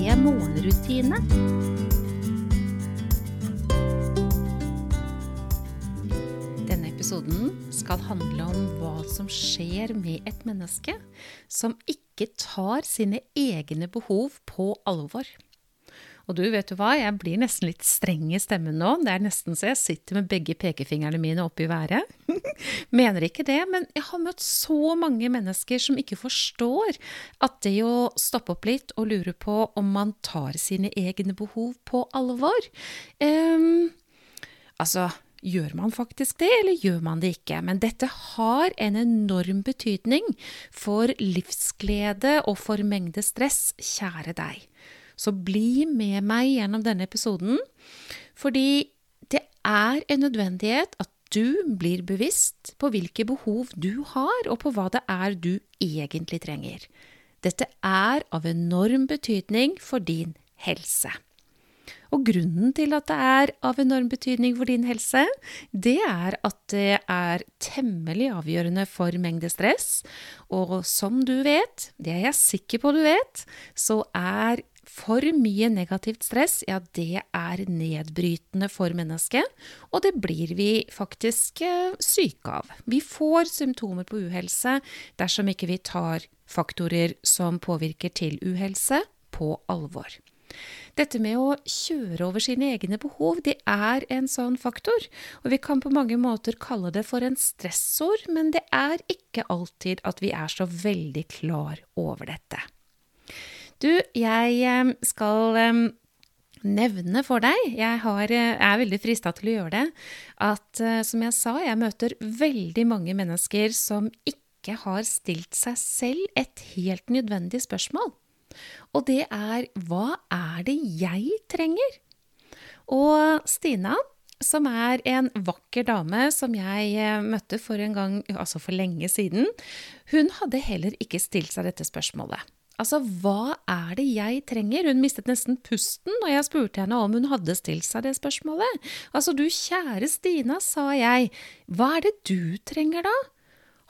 morgenrutine. Denne episoden skal handle om hva som skjer med et menneske som ikke tar sine egne behov på alvor. Og du, vet du hva, jeg blir nesten litt streng i stemmen nå. Det er nesten så jeg sitter med begge pekefingrene mine oppe i været. Mener ikke det, men jeg har møtt så mange mennesker som ikke forstår at det å stoppe opp litt og lure på om man tar sine egne behov på alvor um, Altså, Gjør man faktisk det, eller gjør man det ikke? Men dette har en enorm betydning for livsglede og for mengde stress, kjære deg. Så bli med meg gjennom denne episoden, fordi det er en nødvendighet at du blir bevisst på hvilke behov du har, og på hva det er du egentlig trenger. Dette er av enorm betydning for din helse. Og grunnen til at det er av enorm betydning for din helse, det er at det er temmelig avgjørende for mengde stress. Og som du vet, det er jeg sikker på du vet, så er for mye negativt stress, ja, det er nedbrytende for mennesket, og det blir vi faktisk eh, syke av. Vi får symptomer på uhelse dersom ikke vi tar faktorer som påvirker til uhelse, på alvor. Dette med å kjøre over sine egne behov, det er en sånn faktor, og vi kan på mange måter kalle det for en stressord, men det er ikke alltid at vi er så veldig klar over dette. Du, jeg eh, skal eh, nevne for deg, jeg har, eh, er veldig frista til å gjøre det, at som jeg sa, jeg møter veldig mange mennesker som ikke har stilt seg selv et helt nødvendig spørsmål. Og det er hva er det jeg trenger? Og Stina, som er en vakker dame som jeg eh, møtte for en gang, altså for lenge siden, hun hadde heller ikke stilt seg dette spørsmålet. Altså, hva er det jeg trenger? Hun mistet nesten pusten da jeg spurte henne om hun hadde stilt seg det spørsmålet. Altså, du kjære Stina, sa jeg, hva er det du trenger da?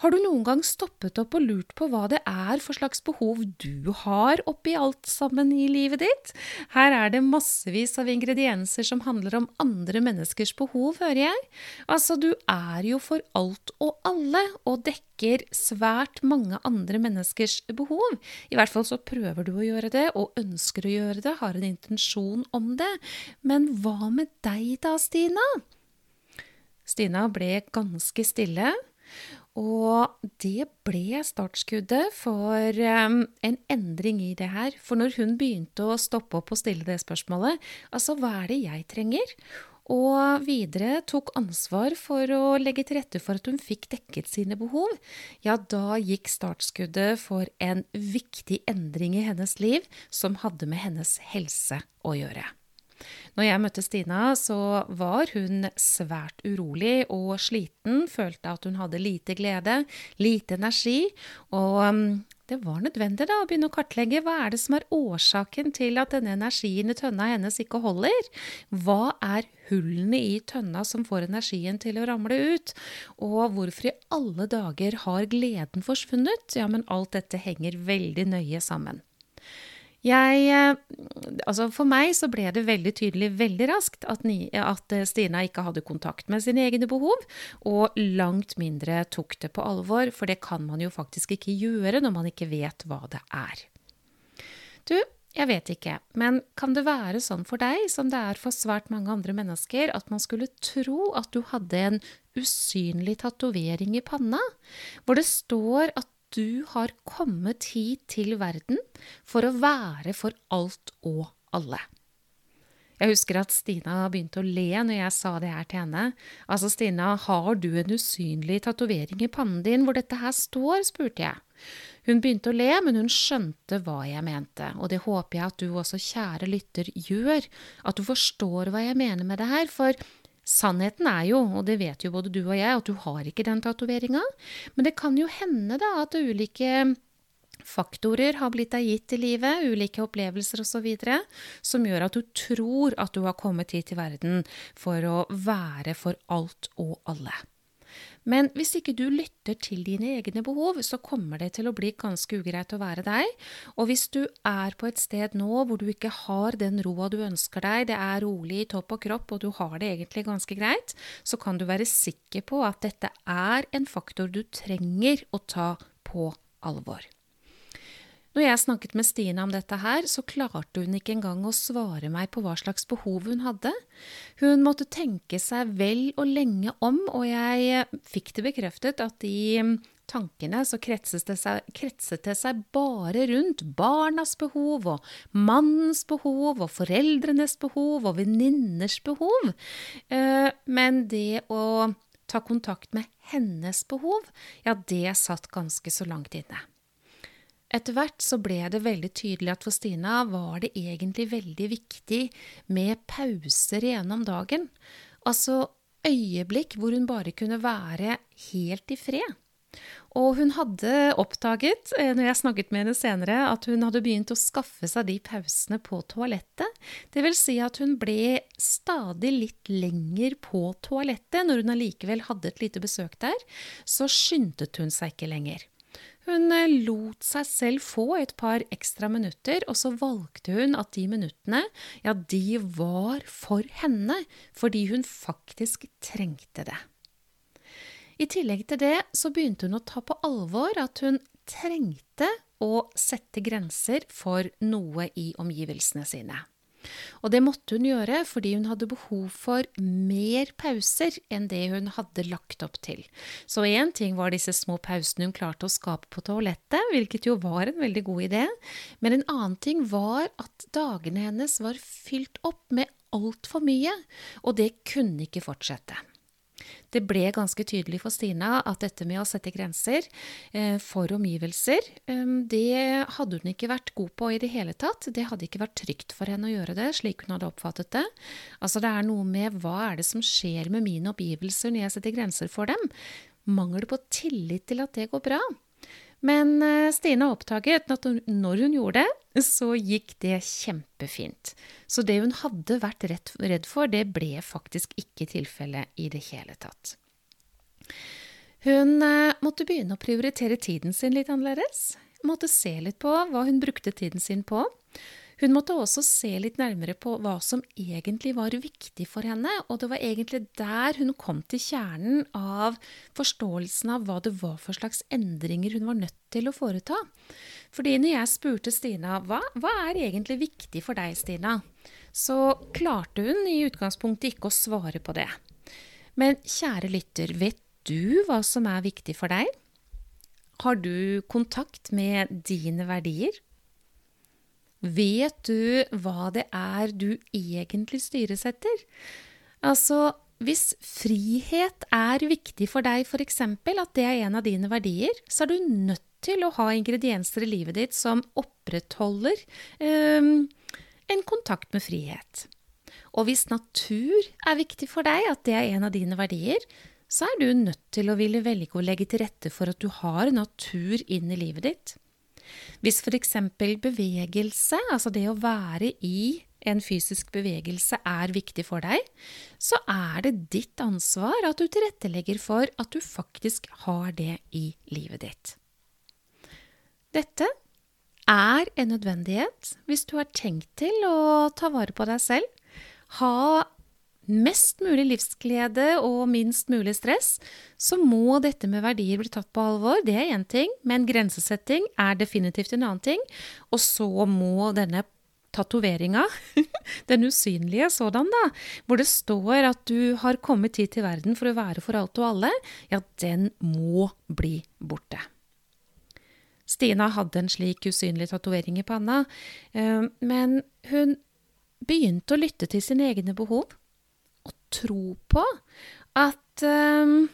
Har du noen gang stoppet opp og lurt på hva det er for slags behov du har oppi alt sammen i livet ditt? Her er det massevis av ingredienser som handler om andre menneskers behov, hører jeg. Altså, du er jo for alt og alle, og dekker svært mange andre menneskers behov. I hvert fall så prøver du å gjøre det, og ønsker å gjøre det, har en intensjon om det. Men hva med deg da, Stina? Stina ble ganske stille. Og det ble startskuddet for um, en endring i det her. For når hun begynte å stoppe opp og stille det spørsmålet, altså hva er det jeg trenger? Og videre tok ansvar for å legge til rette for at hun fikk dekket sine behov, ja, da gikk startskuddet for en viktig endring i hennes liv som hadde med hennes helse å gjøre. Når jeg møtte Stina, så var hun svært urolig og sliten, følte at hun hadde lite glede, lite energi, og um, det var nødvendig da å begynne å kartlegge hva er det som er årsaken til at denne energien i tønna hennes ikke holder. Hva er hullene i tønna som får energien til å ramle ut? Og hvorfor i alle dager har gleden forsvunnet? Ja, men alt dette henger veldig nøye sammen. Jeg eh, Altså, for meg så ble det veldig tydelig veldig raskt at, at, eh, Stina ikke hadde kontakt med sine egne behov, og langt mindre tok det på alvor, for det kan man jo faktisk ikke gjøre når man ikke vet hva det er. Du, jeg vet ikke, men kan det være sånn for deg som det er for svært mange andre mennesker, at man skulle tro at du hadde en usynlig tatovering i panna, hvor det står at du har kommet hit til verden for å være for alt og alle. Jeg husker at Stina begynte å le når jeg sa det her til henne. Altså, Stina, har du en usynlig tatovering i pannen din hvor dette her står? spurte jeg. Hun begynte å le, men hun skjønte hva jeg mente, og det håper jeg at du også, kjære lytter, gjør, at du forstår hva jeg mener med det her, for Sannheten er jo, og det vet jo både du og jeg, at du har ikke den tatoveringa, men det kan jo hende da at ulike faktorer har blitt deg gitt i livet, ulike opplevelser osv., som gjør at du tror at du har kommet hit til verden for å være for alt og alle. Men hvis ikke du lytter til dine egne behov, så kommer det til å bli ganske ugreit å være deg. Og hvis du er på et sted nå hvor du ikke har den roa du ønsker deg, det er rolig i topp og kropp, og du har det egentlig ganske greit, så kan du være sikker på at dette er en faktor du trenger å ta på alvor. Når jeg snakket med Stine om dette her, så klarte hun ikke engang å svare meg på hva slags behov hun hadde. Hun måtte tenke seg vel og lenge om, og jeg fikk det bekreftet at i tankene så kretset det, seg, seg bare rundt barnas behov og mannens behov og foreldrenes behov og venninners behov. Eh, men det å ta kontakt med hennes behov, ja, det satt ganske så langt inne. Etter hvert så ble det veldig tydelig at for Stina var det egentlig veldig viktig med pauser gjennom dagen. Altså øyeblikk hvor hun bare kunne være helt i fred. Og hun hadde oppdaget, eh, når jeg snakket med henne senere, at hun hadde begynt å skaffe seg de pausene på toalettet. Det vil si at hun ble stadig litt lenger på toalettet. Når hun allikevel hadde et lite besøk der, så skyndte hun seg ikke lenger. Hun eh, lot seg selv få et par ekstra minutter, og så valgte hun at de minuttene, ja, de var for henne, fordi hun faktisk trengte det. I tillegg til det så begynte hun å ta på alvor at hun trengte å sette grenser for noe i omgivelsene sine. Og det måtte hun gjøre fordi hun hadde behov for mer pauser enn det hun hadde lagt opp til. Så én ting var disse små pausene hun klarte å skape på toalettet, hvilket jo var en veldig god idé, men en annen ting var at dagene hennes var fylt opp med altfor mye, og det kunne ikke fortsette. Det ble ganske tydelig for Stina at dette med å sette grenser eh, for omgivelser, eh, det hadde hun ikke vært god på i det hele tatt. Det hadde ikke vært trygt for henne å gjøre det, slik hun hadde oppfattet det. Altså det er noe med hva er det som skjer med mine omgivelser når jeg setter grenser for dem? Mangel på tillit til at det går bra. Men eh, Stine oppdaget at når hun gjorde det, så gikk det kjempefint. Så det hun hadde vært redd for, det ble faktisk ikke tilfellet i det hele tatt. Hun eh, måtte begynne å prioritere tiden sin litt annerledes. Måtte se litt på hva hun brukte tiden sin på. Hun måtte også se litt nærmere på hva som egentlig var viktig for henne, og det var egentlig der hun kom til kjernen av forståelsen av hva det var for slags endringer hun var nødt til å foreta. Fordi når jeg spurte Stina hva, hva er egentlig viktig for deg, Stina, så klarte hun i utgangspunktet ikke å svare på det. Men kjære lytter, vet du hva som er viktig for deg? Har du kontakt med dine verdier? Vet du hva det er du egentlig styres etter? Altså, hvis frihet er viktig for deg, f.eks. at det er en av dine verdier, så er du nødt til å ha ingredienser i livet ditt som opprettholder um, en kontakt med frihet. Og hvis natur er viktig for deg, at det er en av dine verdier, så er du nødt til å ville velge å legge til rette for at du har natur inn i livet ditt. Hvis f.eks. bevegelse, altså det å være i en fysisk bevegelse er viktig for deg, så er det ditt ansvar at du tilrettelegger for at du faktisk har det i livet ditt. Dette er en nødvendighet hvis du har tenkt til å ta vare på deg selv, ha mest mulig livsglede og minst mulig stress, så må dette med verdier bli tatt på alvor. Det er én ting, men grensesetting er definitivt en annen ting. Og så må denne tatoveringa, den usynlige sådan, da, hvor det står at du har kommet hit til verden for å være for alt og alle, ja, den må bli borte. Stina hadde en slik usynlig tatovering i panna, eh, men hun begynte å lytte til sine egne behov tro på at um,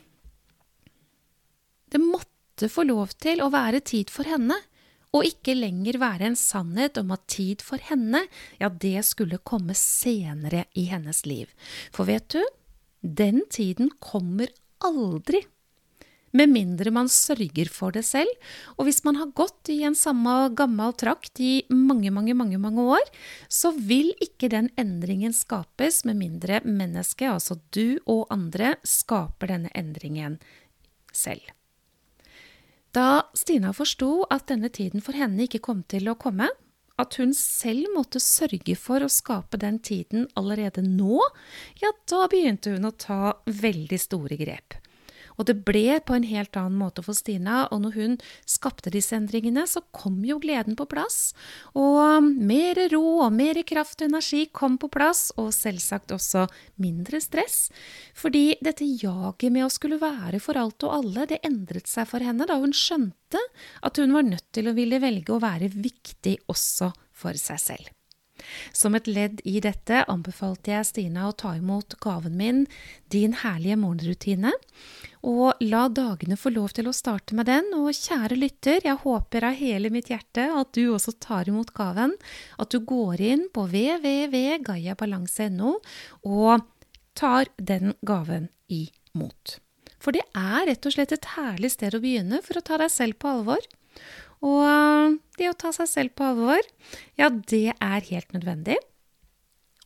det måtte få lov til å være tid for henne, og ikke lenger være en sannhet om at tid for henne, ja, det skulle komme senere i hennes liv. For vet du, den tiden kommer aldri med mindre man sørger for det selv. Og hvis man har gått i en samme gammel trakt i mange, mange, mange, mange år, så vil ikke den endringen skapes med mindre mennesket, altså du og andre, skaper denne endringen selv. Da Stina forsto at denne tiden for henne ikke kom til å komme, at hun selv måtte sørge for å skape den tiden allerede nå, ja, da begynte hun å ta veldig store grep. Og det ble på en helt annen måte for Stina, og når hun skapte disse endringene, så kom jo gleden på plass. Og mer ro og mer kraft og energi kom på plass, og selvsagt også mindre stress. Fordi dette jaget med å skulle være for alt og alle, det endret seg for henne da hun skjønte at hun var nødt til å ville velge å være viktig også for seg selv. Som et ledd i dette anbefalte jeg Stina å ta imot gaven min, Din herlige morgenrutine, og la dagene få lov til å starte med den. Og kjære lytter, jeg håper av hele mitt hjerte at du også tar imot gaven, at du går inn på www.gaiabalanse.no og tar den gaven imot. For det er rett og slett et herlig sted å begynne for å ta deg selv på alvor. Og det å ta seg selv på alvor, ja, det er helt nødvendig.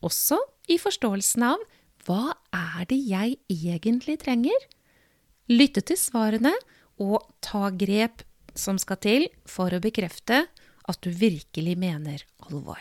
Også i forståelsen av hva er det jeg egentlig trenger? Lytte til svarene og ta grep som skal til for å bekrefte at du virkelig mener alvor.